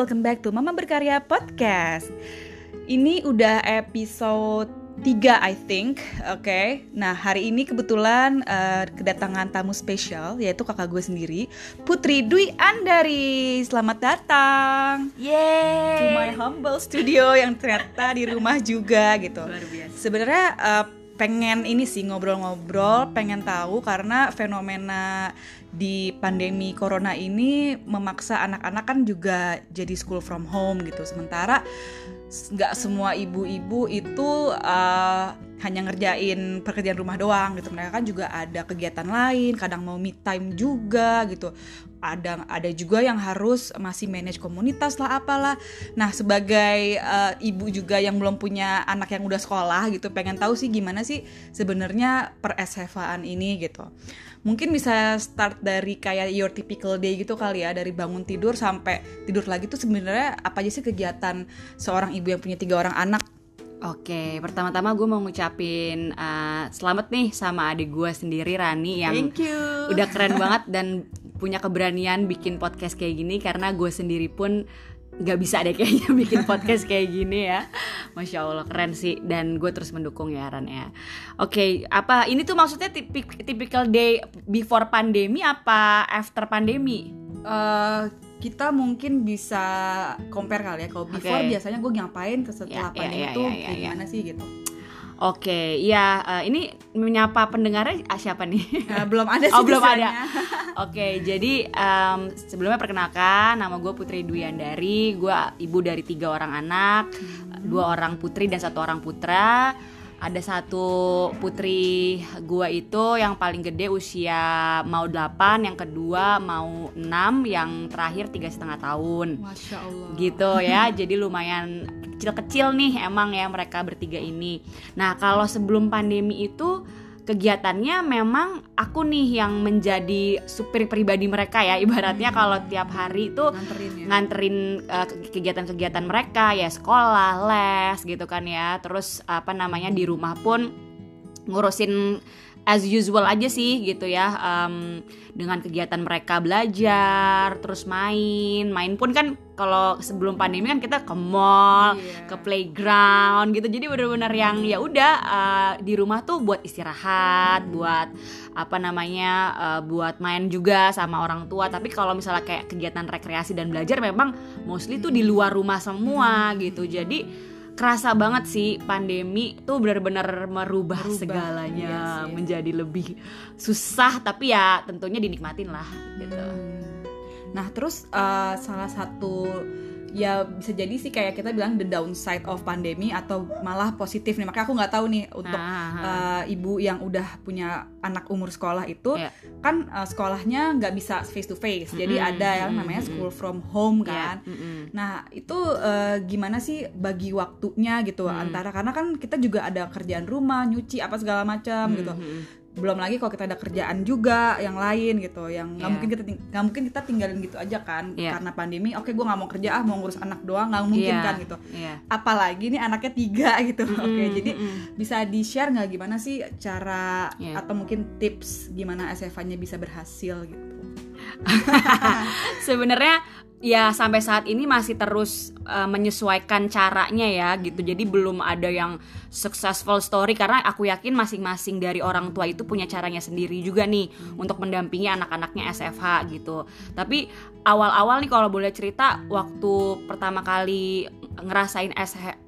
welcome back to Mama Berkarya Podcast. Ini udah episode 3 I think, oke. Okay? Nah hari ini kebetulan uh, kedatangan tamu spesial yaitu kakak gue sendiri, Putri Dwi Andari. Selamat datang. Yeay. To my humble studio yang ternyata di rumah juga gitu. Luar biasa. Sebenarnya uh, pengen ini sih ngobrol-ngobrol, pengen tahu karena fenomena di pandemi corona ini memaksa anak-anak kan juga jadi school from home gitu. Sementara nggak semua ibu-ibu itu uh, hanya ngerjain pekerjaan rumah doang gitu. Mereka kan juga ada kegiatan lain kadang mau meet time juga gitu. Ada ada juga yang harus masih manage komunitas lah apalah. Nah sebagai uh, ibu juga yang belum punya anak yang udah sekolah gitu pengen tahu sih gimana sih sebenarnya per ini gitu mungkin bisa start dari kayak your typical day gitu kali ya dari bangun tidur sampai tidur lagi tuh sebenarnya apa aja sih kegiatan seorang ibu yang punya tiga orang anak Oke, pertama-tama gue mau ngucapin uh, selamat nih sama adik gue sendiri Rani yang Thank you. udah keren banget dan punya keberanian bikin podcast kayak gini karena gue sendiri pun nggak bisa deh kayaknya bikin podcast kayak gini ya Masya Allah keren sih dan gue terus mendukung ya Ran ya Oke apa ini tuh maksudnya tipik, typical day before pandemi apa after pandemi? Uh, kita mungkin bisa compare kali ya kalau before Oke. biasanya gue ngapain ke setelah Ya, ya, pandemi ya, tuh ya, ya, kayak ya. gimana sih gitu Oke, ya uh, ini menyapa pendengarnya ah, siapa nih? Nah, belum ada sih Oh belum ada. Oke, jadi em, sebelumnya perkenalkan nama gue Putri Dwiandari, gue ibu dari tiga orang anak, dua orang putri dan satu orang putra. Ada satu putri gue itu yang paling gede usia mau 8, yang kedua mau 6, yang terakhir tiga setengah tahun. Masya Allah. Gitu ya. Jadi lumayan kecil-kecil nih emang ya mereka bertiga ini. Nah kalau sebelum pandemi itu kegiatannya memang aku nih yang menjadi supir pribadi mereka ya ibaratnya kalau tiap hari itu nganterin ya. nganterin uh, ke- kegiatan-kegiatan mereka ya sekolah les gitu kan ya. Terus apa namanya di rumah pun ngurusin as usual aja sih gitu ya em, dengan kegiatan mereka belajar terus main. Main pun kan kalau sebelum pandemi kan kita ke mall Iya. ke playground gitu. Jadi bener-bener yang ya udah uh, di rumah tuh buat istirahat buat apa namanya uh, buat main juga sama orang tua. Tapi kalau misalnya kayak kegiatan rekreasi dan belajar memang mostly tuh di luar rumah semua gitu. Jadi kerasa banget sih pandemi tuh benar-benar merubah, Merubah, segalanya iya sih. menjadi lebih susah tapi ya tentunya dinikmatin lah gitu Hmm. Nah terus uh, salah satu ya bisa jadi sih kayak kita bilang the downside of pandemi atau malah positif nih makanya aku nggak tahu nih untuk Ah, uh, ibu yang udah punya anak umur sekolah itu Iya. kan uh, sekolahnya nggak bisa face to face jadi Mm-mm, ada yang namanya school from home Ya, kan mm-mm. Nah itu eh, gimana sih bagi waktunya gitu Hmm. antara karena kan kita juga ada kerjaan rumah nyuci apa segala macam gitu Mhm. Belum lagi kalau kita ada kerjaan juga yang lain gitu yang nggak Iya. mungkin kita nggak mungkin kita tinggalin gitu aja kan Iya. karena pandemi oke gue nggak mau kerja ah mau ngurus anak doang nggak mungkin Iya, kan gitu Iya. apalagi nih anaknya tiga gitu oke Mm-mm, jadi mm-mm. bisa di share nggak gimana sih cara Iya. atau mungkin tips gimana SFA-nya bisa berhasil gitu sebenarnya ya sampai saat ini masih terus uh, menyesuaikan caranya ya gitu. Jadi belum ada yang successful story karena aku yakin masing-masing dari orang tua itu punya caranya sendiri juga nih untuk mendampingi anak-anaknya SFH gitu. Tapi awal-awal nih kalau boleh cerita waktu pertama kali ngerasain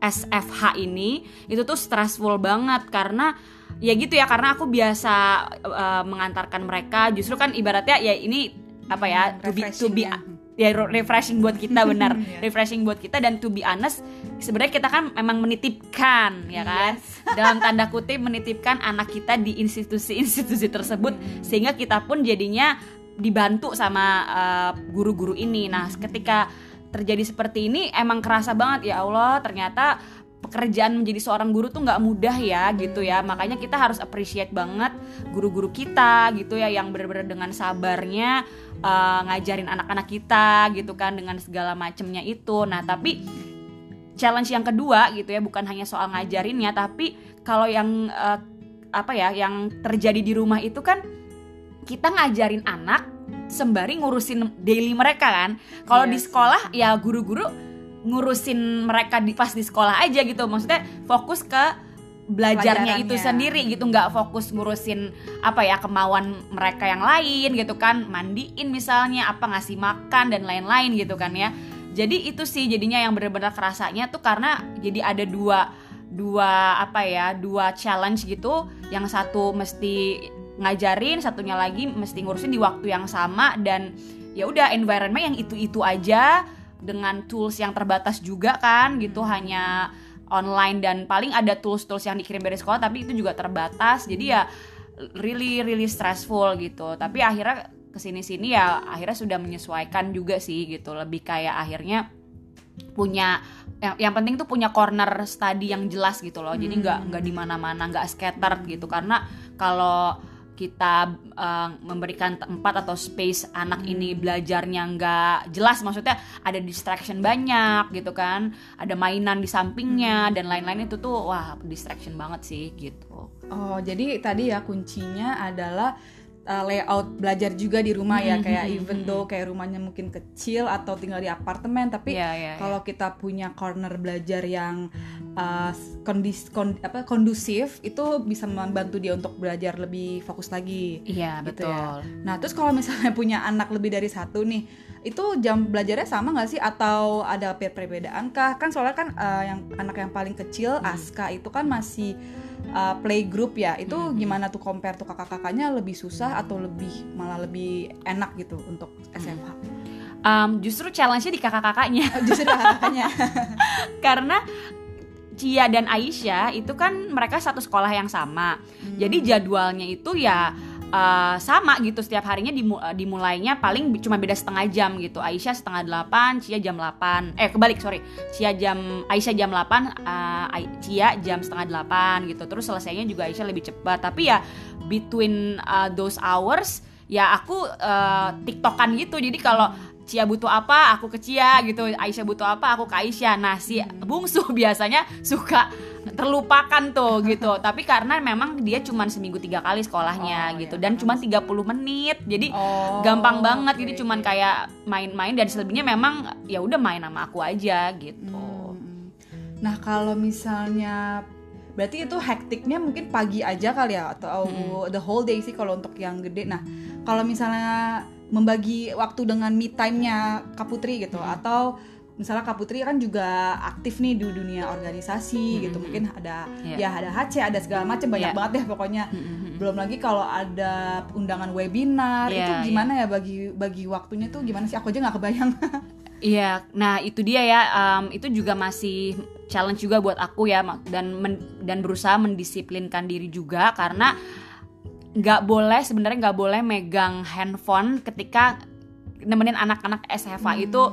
SFH ini itu tuh stressful banget. Karena ya gitu ya karena aku biasa uh, mengantarkan mereka. Justru kan ibaratnya ya ini apa ya to be to be. Ya refreshing buat kita benar Iya. refreshing buat kita dan to be honest sebenarnya kita kan memang menitipkan ya kan Yes. dalam tanda kutip menitipkan anak kita di institusi-institusi tersebut sehingga kita pun jadinya dibantu sama uh, guru-guru ini nah ketika terjadi seperti ini emang kerasa banget ya Allah ternyata pekerjaan menjadi seorang guru tuh nggak mudah ya gitu ya. Makanya kita harus appreciate banget guru-guru kita gitu ya yang benar-benar dengan sabarnya uh, ngajarin anak-anak kita gitu kan dengan segala macemnya itu. Nah tapi challenge yang kedua gitu ya bukan hanya soal ngajarinnya tapi kalau yang uh, apa ya yang terjadi di rumah itu kan kita ngajarin anak sembari ngurusin daily mereka kan. Kalau Iya di sih. sekolah ya guru-guru ngurusin mereka di pas di sekolah aja gitu. Maksudnya fokus ke belajarnya itu sendiri gitu. Nggak fokus ngurusin apa ya kemauan mereka yang lain gitu kan. Mandiin misalnya apa ngasih makan dan lain-lain gitu kan ya. Jadi itu sih jadinya yang benar-benar kerasanya tuh karena jadi ada dua dua apa ya dua challenge gitu. Yang satu mesti ngajarin satunya lagi mesti ngurusin di waktu yang sama. Dan ya udah environment yang itu-itu aja dengan tools yang terbatas juga kan gitu. Hanya online dan paling ada tools-tools yang dikirim dari sekolah tapi itu juga terbatas. Jadi ya really really stressful gitu. Tapi akhirnya ke sini-sini ya akhirnya sudah menyesuaikan juga sih gitu. Lebih kayak akhirnya punya yang, yang penting tuh punya corner study yang jelas gitu loh. Jadi nggak nggak di mana-mana nggak scattered gitu. Karena kalau kita eh, memberikan tempat atau space anak ini belajarnya nggak jelas. Maksudnya ada distraction banyak gitu kan. Ada mainan di sampingnya dan lain-lain. Itu tuh wah distraction banget sih gitu. Oh, jadi tadi ya kuncinya adalah uh, layout belajar juga di rumah ya Mhm, kayak mhm, even though kayak rumahnya mungkin kecil atau tinggal di apartemen tapi Iya, iya, kalau kita punya corner belajar yang uh, kondis kon- apa kondusif itu bisa membantu dia untuk belajar lebih fokus lagi. iya Gitu betul. Ya. Nah, terus kalau misalnya punya anak lebih dari satu nih, itu jam belajarnya sama nggak sih atau ada per- perbedaan kah? Kan soalnya kan uh, yang anak yang paling kecil Hmm. Aska itu kan masih uh, playgroup ya. Itu Hmm. gimana tuh compare tuh kakak-kakaknya lebih susah atau lebih malah lebih enak gitu untuk SMH? Um, justru challenge-nya di kakak-kakaknya Justru kakaknya. karena Cia dan Aisyah itu kan mereka satu sekolah yang sama. Jadi jadwalnya itu ya uh, sama gitu setiap harinya dimu- uh, dimulainya paling cuma beda setengah jam gitu. Aisyah setengah delapan, Cia jam 8 Eh kebalik sorry, Cia jam Aisyah jam 8, uh, Cia jam setengah delapan gitu. Terus selesainya juga Aisyah lebih cepat. Tapi ya between uh, those hours ya aku uh, tiktokan gitu. Jadi kalau Cia butuh apa, aku ke Cia gitu. Aisyah butuh apa, aku ke Aisyah. Nah, si bungsu biasanya suka terlupakan tuh gitu. Tapi karena memang dia cuma seminggu tiga kali sekolahnya Oh, gitu iya. dan cuma 30 menit. Jadi Oh, gampang banget. oke, Jadi cuman oke. kayak main-main dan selebihnya memang ya udah main sama aku aja gitu. Hmm. Nah, kalau misalnya berarti itu hektiknya mungkin pagi aja kali ya atau the whole day sih kalau untuk yang gede. Nah, kalau misalnya membagi waktu dengan me time-nya Kak Putri gitu atau misalnya Kak Putri kan juga aktif nih di dunia organisasi gitu. Mungkin ada Iya. ya ada HC, ada segala macam banyak Iya. banget deh pokoknya. Mm-mm. Belum lagi kalau ada undangan webinar Iya, itu gimana ya bagi bagi waktunya tuh gimana sih? Aku aja nggak kebayang. Iya, nah itu dia ya. em, itu juga masih challenge juga buat aku ya, dan men- dan berusaha mendisiplinkan diri juga karena nggak boleh sebenarnya nggak boleh megang handphone ketika nemenin anak-anak SFA itu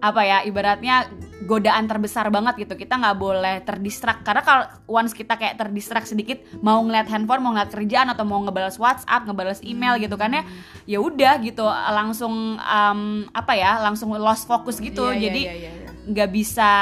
apa ya ibaratnya godaan terbesar banget gitu. Kita nggak boleh terdistrak karena kalau once kita kayak terdistrak sedikit mau ngeliat handphone mau ngeliat kerjaan atau mau ngebales WhatsApp ngebales email gitu kan ya ya udah gitu. Langsung em, apa ya langsung lost focus gitu. Iya, iya, jadi iya, iya, nggak bisa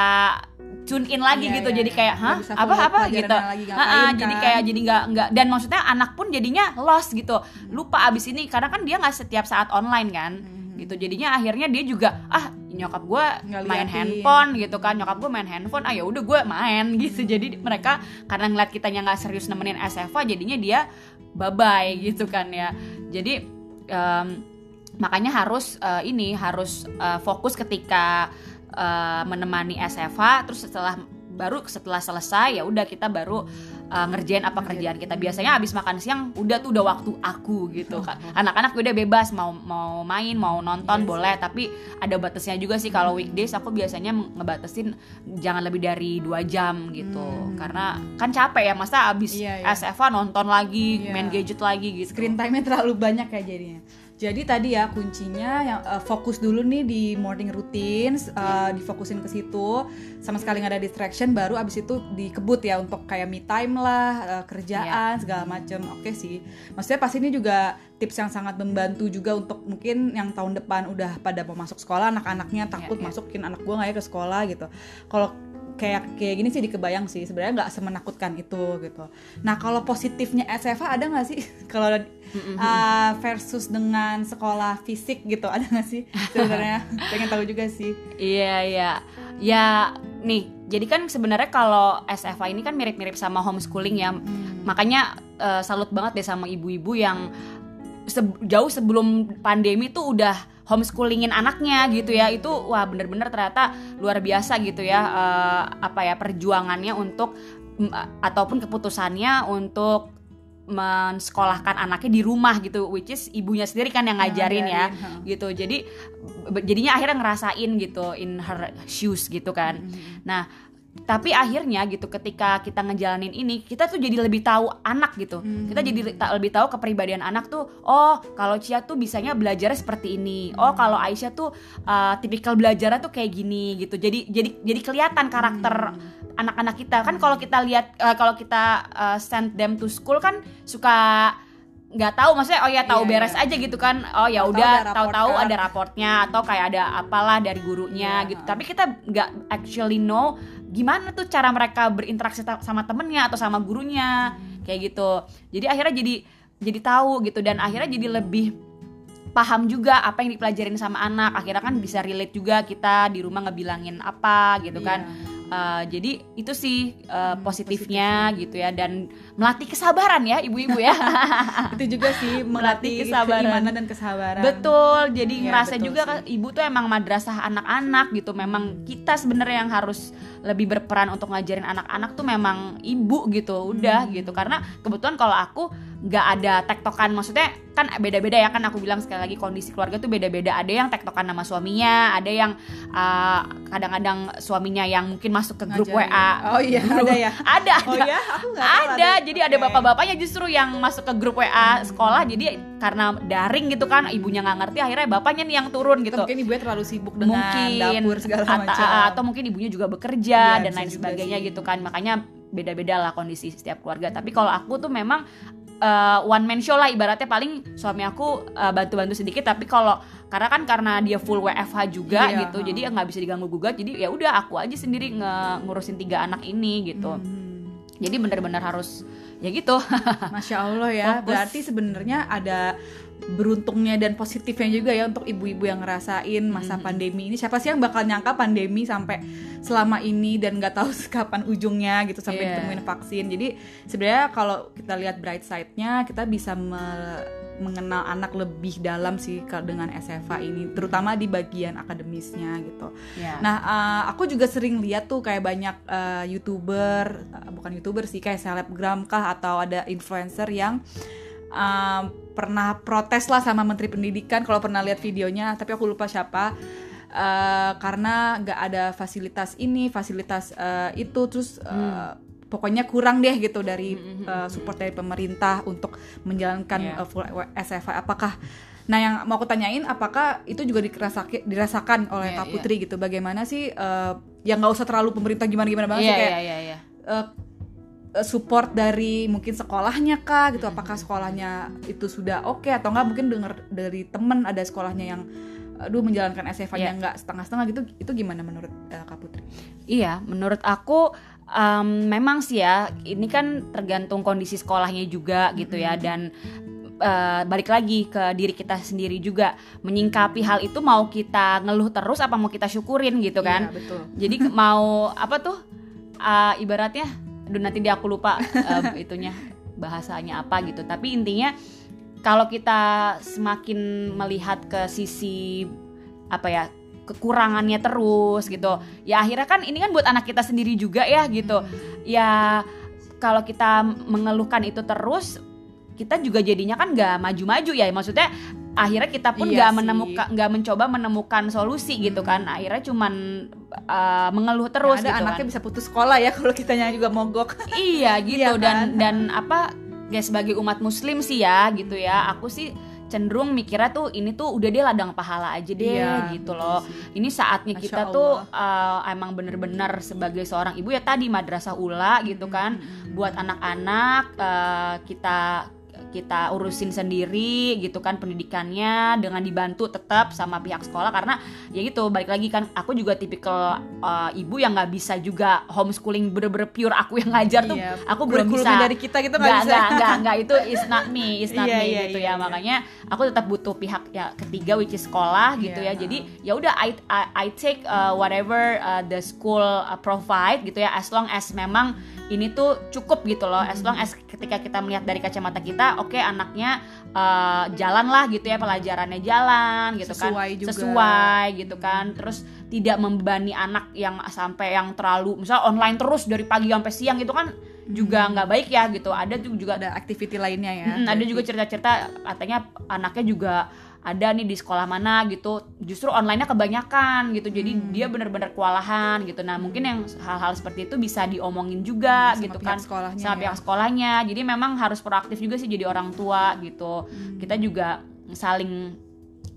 tune in lagi Iya, gitu. iya, jadi kayak hah? apa apa? gitu. lagi Ha-ha, ngapain, jadi kan. kayak jadi nggak nggak. Dan maksudnya anak pun jadinya lost gitu. Lupa abis ini karena kan dia nggak setiap saat online kan. Gitu. Jadinya akhirnya dia juga ah nyokap gue main handphone gitu kan. Nyokap gue main handphone ah ya udah gue main. Gitu. Jadi mereka karena ngeliat kitanya nggak serius nemenin SFA jadinya dia bye bye gitu kan ya. Jadi em, makanya harus eh, ini harus eh, fokus ketika eh, menemani SFA terus setelah baru setelah selesai ya udah kita baru eh, ngerjain apa kerjaan kita biasanya habis makan siang udah tuh udah waktu aku gitu kan anak-anak udah bebas mau mau main mau nonton Iya sih. boleh tapi ada batasnya juga sih kalau weekdays aku biasanya ngebatasin jangan lebih dari dua jam gitu Hmm. karena kan capek ya masa abis Iya, iya. SFA nonton lagi Iya. main gadget lagi gitu screen time-nya terlalu banyak ya jadinya. Jadi tadi ya kuncinya yang eh, fokus dulu nih di morning routines, eh, difokusin ke situ, sama sekali nggak ada distraction, baru abis itu dikebut ya untuk kayak me time lah, eh, kerjaan segala macem. Oke sih, maksudnya pas ini juga tips yang sangat membantu juga untuk mungkin yang tahun depan udah pada mau masuk sekolah, anak-anaknya takut iya. masukin anak gua nggak ya ke sekolah gitu. Kalau kayak kayak gini sih dikebayang sih. Sebenarnya nggak semenakutkan itu gitu. Nah kalau positifnya SFA ada nggak sih? Kalau uh, versus dengan sekolah fisik gitu ada nggak sih? Sebenarnya pengen tahu juga sih. Iya iya. Ya nih jadi kan sebenarnya kalau SFA ini kan mirip-mirip sama homeschooling ya. Hmm. makanya uh, salut banget deh sama ibu-ibu yang se jauh sebelum pandemi tuh udah homeschoolingin anaknya gitu ya. Itu wah bener-bener ternyata luar biasa gitu ya uh, apa ya perjuangannya untuk ataupun keputusannya untuk mensekolahkan anaknya di rumah gitu which is ibunya sendiri kan yang ngajarin, ya gitu. Jadi jadinya akhirnya ngerasain gitu in her shoes gitu kan. Mm -hmm. nah tapi akhirnya gitu ketika kita ngejalanin ini kita tuh jadi lebih tahu anak gitu hmm. kita jadi lebih tahu kepribadian anak tuh oh kalau Cia tuh bisanya belajar seperti ini oh kalau Aisyah tuh uh, tipikal belajarnya tuh kayak gini gitu jadi jadi jadi kelihatan karakter hmm. anak-anak kita kan kalau kita lihat uh, kalau kita uh, send them to school kan suka nggak tahu maksudnya oh ya tahu yeah, beres yeah. aja gitu kan oh ya udah tahu-tahu ada raportnya atau kayak ada apalah dari gurunya yeah. gitu tapi kita nggak actually know gimana tuh cara mereka berinteraksi sama temennya atau sama gurunya? Kayak gitu. Jadi akhirnya jadi jadi tahu gitu dan akhirnya jadi lebih paham juga apa yang dipelajarin sama anak. Akhirnya kan bisa relate juga kita di rumah ngebilangin apa gitu kan. Yeah Uh, jadi itu sih uh, positifnya Positif. gitu ya dan melatih kesabaran ya ibu-ibu ya. itu juga sih melatih, kesabaran keimanan dan kesabaran. Betul. Jadi ya, ngerasa betul juga sih. ibu tuh emang madrasah anak-anak gitu. Memang kita sebenarnya yang harus lebih berperan untuk ngajarin anak-anak tuh memang ibu gitu. Udah hmm. gitu. Karena kebetulan kalau aku nggak ada tektokan. Maksudnya kan beda-beda ya kan aku bilang sekali lagi kondisi keluarga tuh beda-beda. Ada yang tektokan nama suaminya ada yang uh, kadang-kadang suaminya yang mungkin masuk ke grup Ngajarin. WA oh iya grup, ada ya? Ada ada. Oh, ya? Aku ada, ada. Jadi okay. ada bapak-bapaknya justru yang masuk ke grup WA sekolah. Jadi karena daring gitu kan ibunya nggak ngerti akhirnya bapaknya nih yang turun gitu. Mungkin ibunya terlalu sibuk dengan mungkin, dapur segala macam. atau mungkin ibunya juga bekerja ya, dan lain sebagainya sih. gitu kan. Makanya beda-beda lah kondisi setiap keluarga. Tapi kalau aku tuh memang uh, one man show lah ibaratnya paling suami aku uh, bantu-bantu sedikit tapi kalau karena kan karena dia full WFH juga iya, gitu jadi nggak bisa diganggu gugat jadi ya udah aku aja sendiri nge ngurusin tiga anak ini gitu hmm. jadi bener-bener harus ya gitu masya allah ya Fokus. berarti sebenarnya ada beruntungnya dan positifnya juga ya untuk ibu-ibu yang ngerasain masa hmm. pandemi ini siapa sih yang bakal nyangka pandemi sampai selama ini dan nggak tahu kapan ujungnya gitu sampai yeah. ditemuin vaksin jadi sebenarnya kalau kita lihat bright side-nya kita bisa me mengenal anak lebih dalam sih dengan SFA ini terutama di bagian akademisnya gitu. Yeah. Nah, uh, aku juga sering lihat tuh kayak banyak uh, youtuber, uh, bukan youtuber sih kayak selebgram kah atau ada influencer yang uh, pernah protes lah sama Menteri Pendidikan kalau pernah lihat videonya tapi aku lupa siapa uh, karena nggak ada fasilitas ini fasilitas uh, itu terus uh, hmm. pokoknya kurang deh gitu dari uh, support dari pemerintah untuk menjalankan yeah. uh, full SFA apakah Nah, yang mau aku tanyain, apakah itu juga dirasakan, dirasakan oleh yeah, Kak Putri yeah. gitu? Bagaimana sih, uh, yang nggak usah terlalu pemerintah gimana-gimana banget yeah, sih kayak yeah, yeah, yeah. Uh, support dari mungkin sekolahnya kah gitu apakah sekolahnya itu sudah oke okay, atau enggak mungkin dengar dari temen ada sekolahnya yang aduh menjalankan SFA-nya yeah. nggak setengah-setengah gitu itu gimana menurut uh, Kak Putri? Iya, menurut aku um, memang sih ya ini kan tergantung kondisi sekolahnya juga gitu ya dan uh, balik lagi ke diri kita sendiri juga menyingkapi hal itu mau kita ngeluh terus apa mau kita syukurin gitu kan? Iya, betul. Jadi mau apa tuh uh, ibaratnya Aduh nanti dia aku lupa uh, itunya bahasanya apa gitu. Tapi intinya kalau kita semakin melihat ke sisi apa ya kekurangannya terus gitu. Ya akhirnya kan ini kan buat anak kita sendiri juga ya gitu. Ya kalau kita mengeluhkan itu terus kita juga jadinya kan nggak maju-maju ya. Maksudnya akhirnya kita pun iya nggak iya menemukan nggak mencoba menemukan solusi gitu kan akhirnya cuman uh, mengeluh terus ada gitu anaknya kan. bisa putus sekolah ya kalau kitanya juga mogok iya gitu iya, kan? dan dan apa ya sebagai umat muslim sih ya gitu ya aku sih cenderung mikirnya tuh ini tuh udah deh ladang pahala aja deh iya, gitu loh. Sih. Ini saatnya Masya kita Allah. tuh uh, emang bener-bener sebagai seorang ibu ya tadi madrasah ula gitu kan, hmm. buat anak-anak uh, kita kita urusin sendiri gitu kan pendidikannya dengan dibantu tetap sama pihak sekolah karena ya gitu balik lagi kan aku juga tipikal uh, ibu yang nggak bisa juga homeschooling bener-bener pure aku yang ngajar tuh Iya, aku belum bisa dari kita gitu nggak nggak nggak nggak itu is not me is not Iya, me iya, gitu iya, ya iya. makanya aku tetap butuh pihak ya ketiga which is sekolah gitu Iya. ya jadi ya udah I, I I take uh, whatever uh, the school uh, provide gitu ya as long as memang ini tuh cukup gitu loh. As long as ketika kita melihat dari kacamata kita oke anaknya uh, jalan lah gitu ya pelajarannya jalan gitu Sesuai kan juga. sesuai gitu kan. Terus tidak membebani anak yang sampai yang terlalu misal online terus dari pagi sampai siang itu kan juga nggak baik ya gitu. Ada juga ada activity lainnya ya. Mm, ada juga cerita-cerita katanya anaknya juga ada nih di sekolah mana gitu justru online-nya kebanyakan gitu jadi Hmm. dia benar-benar kewalahan gitu nah mungkin yang hal-hal seperti itu bisa diomongin juga Sama gitu kan sekolahnya sama ya. pihak sekolahnya jadi memang harus proaktif juga sih jadi orang tua gitu Hmm. kita juga saling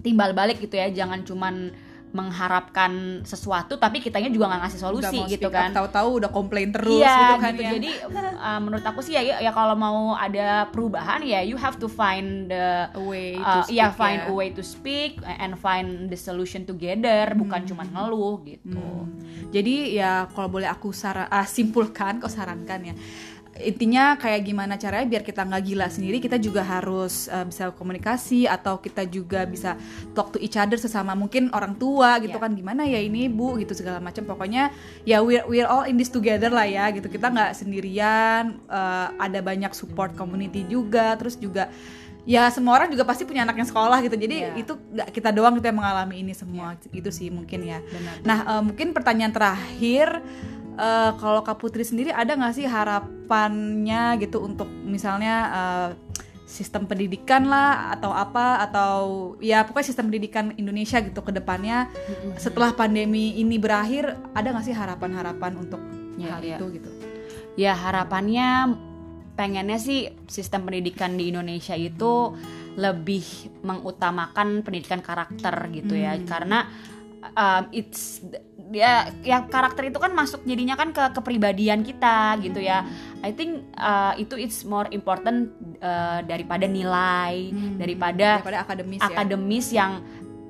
timbal balik gitu ya jangan cuman mengharapkan sesuatu tapi kitanya juga nggak ngasih solusi mau gitu kan tahu-tahu udah komplain terus iya gitu kan gitu ya. jadi uh, menurut aku sih ya ya kalau mau ada perubahan ya you have to find the a way to uh, speak ya find ya. a way to speak and find the solution together bukan cuma ngeluh gitu Hmm. Jadi ya kalau boleh aku saran, ah, simpulkan, kok sarankan ya. Intinya kayak gimana caranya biar kita nggak gila sendiri, kita juga harus uh, bisa komunikasi atau kita juga bisa talk to each other sesama mungkin orang tua gitu Ya. kan gimana ya ini bu gitu segala macam. Pokoknya ya we're we're all in this together lah ya gitu. Kita nggak sendirian, uh, ada banyak support community juga, terus juga ya semua orang juga pasti punya anak yang sekolah gitu jadi Iya. itu nggak kita doang gitu yang mengalami ini semua itu sih mungkin ya benar Nah, eh, mungkin pertanyaan terakhir, eh, kalau Kak Putri sendiri ada nggak sih harapannya gitu untuk misalnya eh, sistem pendidikan lah atau apa atau ya pokoknya sistem pendidikan Indonesia gitu ke depannya setelah pandemi ini berakhir ada nggak sih harapan-harapan untuk Ya, hal ya. itu gitu? ya harapannya pengennya sih sistem pendidikan di Indonesia itu lebih mengutamakan pendidikan karakter gitu ya Hmm. karena um, it's ya ya karakter itu kan masuk jadinya kan ke kepribadian kita gitu ya I think uh, itu it's more important uh, daripada nilai Hmm. daripada Daripada akademis ya. akademis yang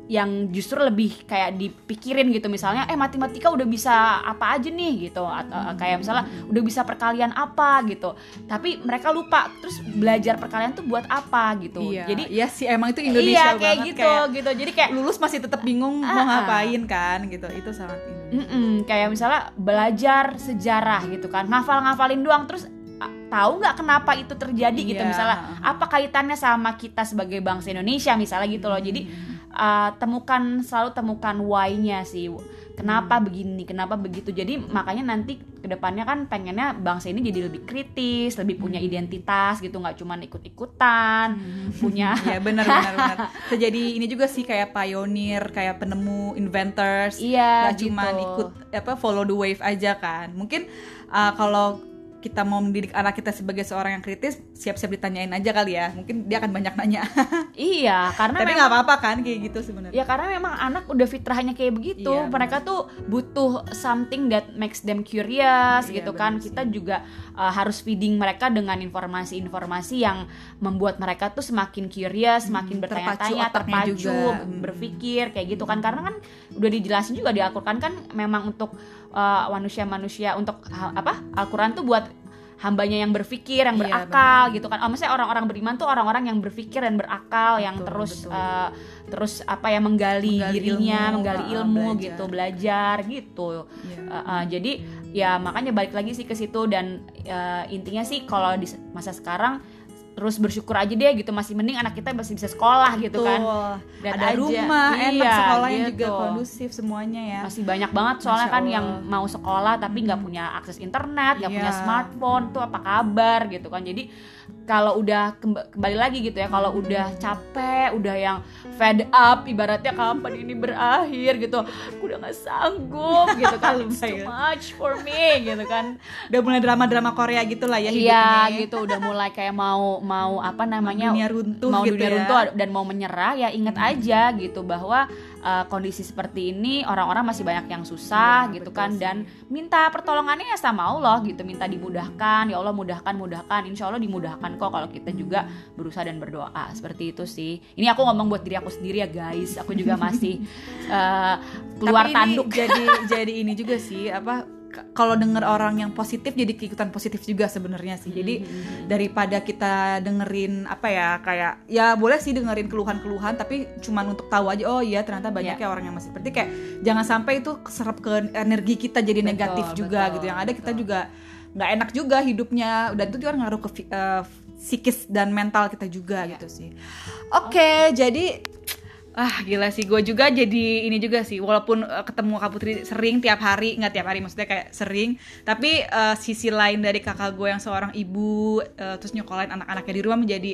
yang justru lebih kayak dipikirin gitu misalnya eh matematika udah bisa apa aja nih gitu atau Hmm. kayak misalnya udah bisa perkalian apa gitu tapi mereka lupa terus belajar perkalian tuh buat apa gitu Iya, jadi iya sih emang itu Indonesia iya kayak banget gitu gitu jadi kayak lulus masih tetap bingung mau Ah, ah. ngapain kan gitu. Itu sangat Indonesia. Mm-mm, kayak misalnya belajar sejarah gitu kan ngafal-ngafalin doang terus tahu nggak kenapa itu terjadi gitu Iya. misalnya apa kaitannya sama kita sebagai bangsa Indonesia misalnya gitu loh jadi uh, temukan selalu temukan why-nya sih kenapa begini kenapa begitu jadi makanya nanti ke depannya kan pengennya bangsa ini jadi lebih kritis lebih punya identitas gitu nggak cuman ikut-ikutan punya Iya benar benar benar. Jadi ini juga sih kayak pioneer, kayak penemu, inventors. iya Gak gitu cuman ikut apa follow the wave aja kan. Mungkin uh, kalau kita mau mendidik anak kita sebagai seorang yang kritis, siap-siap ditanyain aja kali ya. Mungkin dia akan banyak nanya. iya karena Tapi nggak apa-apa kan kayak gitu sebenarnya. Ya karena memang anak udah fitrahnya kayak begitu. Iya, Mereka tuh butuh something that makes them curious Iya, gitu kan. sih. Kita juga uh, harus feeding mereka dengan informasi-informasi yang membuat mereka tuh semakin curious, semakin Hmm, terpacu bertanya-tanya, terpacu, juga. Hmm. berpikir kayak gitu kan. Karena kan udah dijelasin juga di Al-Qur'an kan memang untuk uh, manusia-manusia untuk ha- apa? Al-Qur'an tuh buat hambanya yang berpikir, yang Iya, berakal gitu kan. Oh, maksudnya orang-orang beriman tuh orang-orang yang berpikir dan berakal, yang Betul, terus betul. uh, terus apa ya menggali, Menggali dirinya, ilmu, menggali uh, ilmu belajar. gitu, belajar gitu. Iya. Uh, uh, jadi ya makanya balik lagi sih ke situ dan uh, intinya sih kalau di masa sekarang terus bersyukur aja deh gitu masih mending anak kita masih bisa sekolah gitu kan. Betul. Dan Ada aja. rumah, enak Iya, sekolah yang juga gitu. kondusif semuanya ya. Masih banyak banget soalnya kan yang mau sekolah tapi nggak punya akses internet, nggak Iya. punya smartphone tuh apa kabar gitu kan. Jadi kalau udah kemba- kembali lagi gitu ya, kalau udah capek, udah yang fed up ibaratnya kapan ini berakhir gitu. Aku udah nggak sanggup gitu kan. It's too Lebay ya. much for me gitu kan. Udah mulai drama-drama Korea gitu lah ya Iya hidupnya. gitu udah mulai kayak mau mau apa namanya Dunia runtuh mau gitu dunia ya. runtuh dan mau menyerah ya inget aja gitu bahwa uh, kondisi seperti ini orang-orang masih banyak yang susah Ya, gitu betul kan sih. dan minta pertolongannya ya sama Allah gitu minta dimudahkan ya Allah mudahkan mudahkan insya Allah dimudahkan kok kalau kita juga berusaha dan berdoa. Seperti itu sih. Ini aku ngomong buat diri aku sendiri ya guys. Aku juga masih uh, keluar Tapi ini tanduk. jadi jadi ini juga sih apa kalau denger orang yang positif jadi ikutan positif juga sebenarnya sih. Jadi daripada kita dengerin apa ya kayak ya boleh sih dengerin keluhan-keluhan tapi cuman untuk tahu aja oh iya ternyata banyak Ya. ya orang yang masih seperti kayak jangan sampai itu keserap ke energi kita jadi Betul, negatif juga betul, gitu. Yang ada kita betul. juga nggak enak juga hidupnya. Dan itu juga ngaruh ke eh, psikis dan mental kita juga Iya. gitu sih. Oke jadi Ah gila sih, gue juga jadi ini juga sih. Walaupun eh, ketemu Kak Putri sering tiap hari Nggak tiap hari, maksudnya kayak sering. Tapi eh, sisi lain dari kakak gue yang seorang ibu eh, Terus nyokolain anak-anaknya di rumah menjadi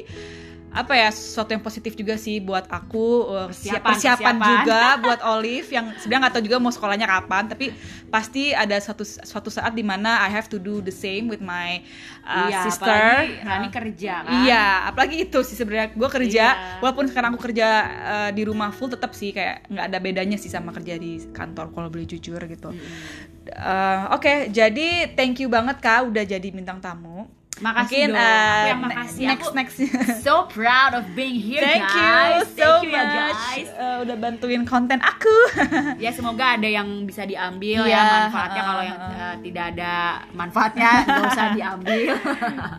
apa ya sesuatu yang positif juga sih buat aku eh, siap- Persiapan, persiapan, persiapan. juga buat Olive yang sebenarnya nggak tahu juga mau sekolahnya kapan tapi pasti ada suatu suatu saat di mana I have to do the same with my uh, Iya, sister apalagi Nah, Rani kerja kan Iya, apalagi itu sih sebenarnya gue kerja, Iya. walaupun sekarang aku kerja uh, di rumah full, tetap sih kayak nggak ada bedanya sih sama kerja di kantor kalau boleh jujur gitu. Uh, Oke, jadi thank you banget kak udah jadi bintang tamu. Makasih Mungkin dong. uh, Aku yang makasih. next Aku next. so proud of being here Thank you guys so Thank you ya much guys uh, udah bantuin konten aku. ya semoga ada yang bisa diambil Iya, ya manfaatnya kalau yang uh, uh. uh, tidak ada manfaatnya nggak usah diambil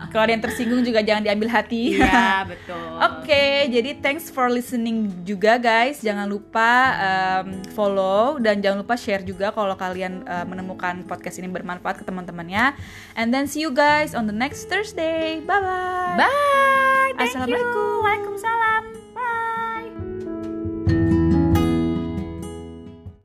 kalau ada yang tersinggung juga jangan diambil hati. iya betul Oke, jadi thanks for listening juga guys. Jangan lupa um, follow dan jangan lupa share juga kalau kalian uh, menemukan podcast ini bermanfaat ke teman-temannya. And then see you guys on the next Thursday. Bye bye. bye thank you Assalamualaikum. Waalaikumsalam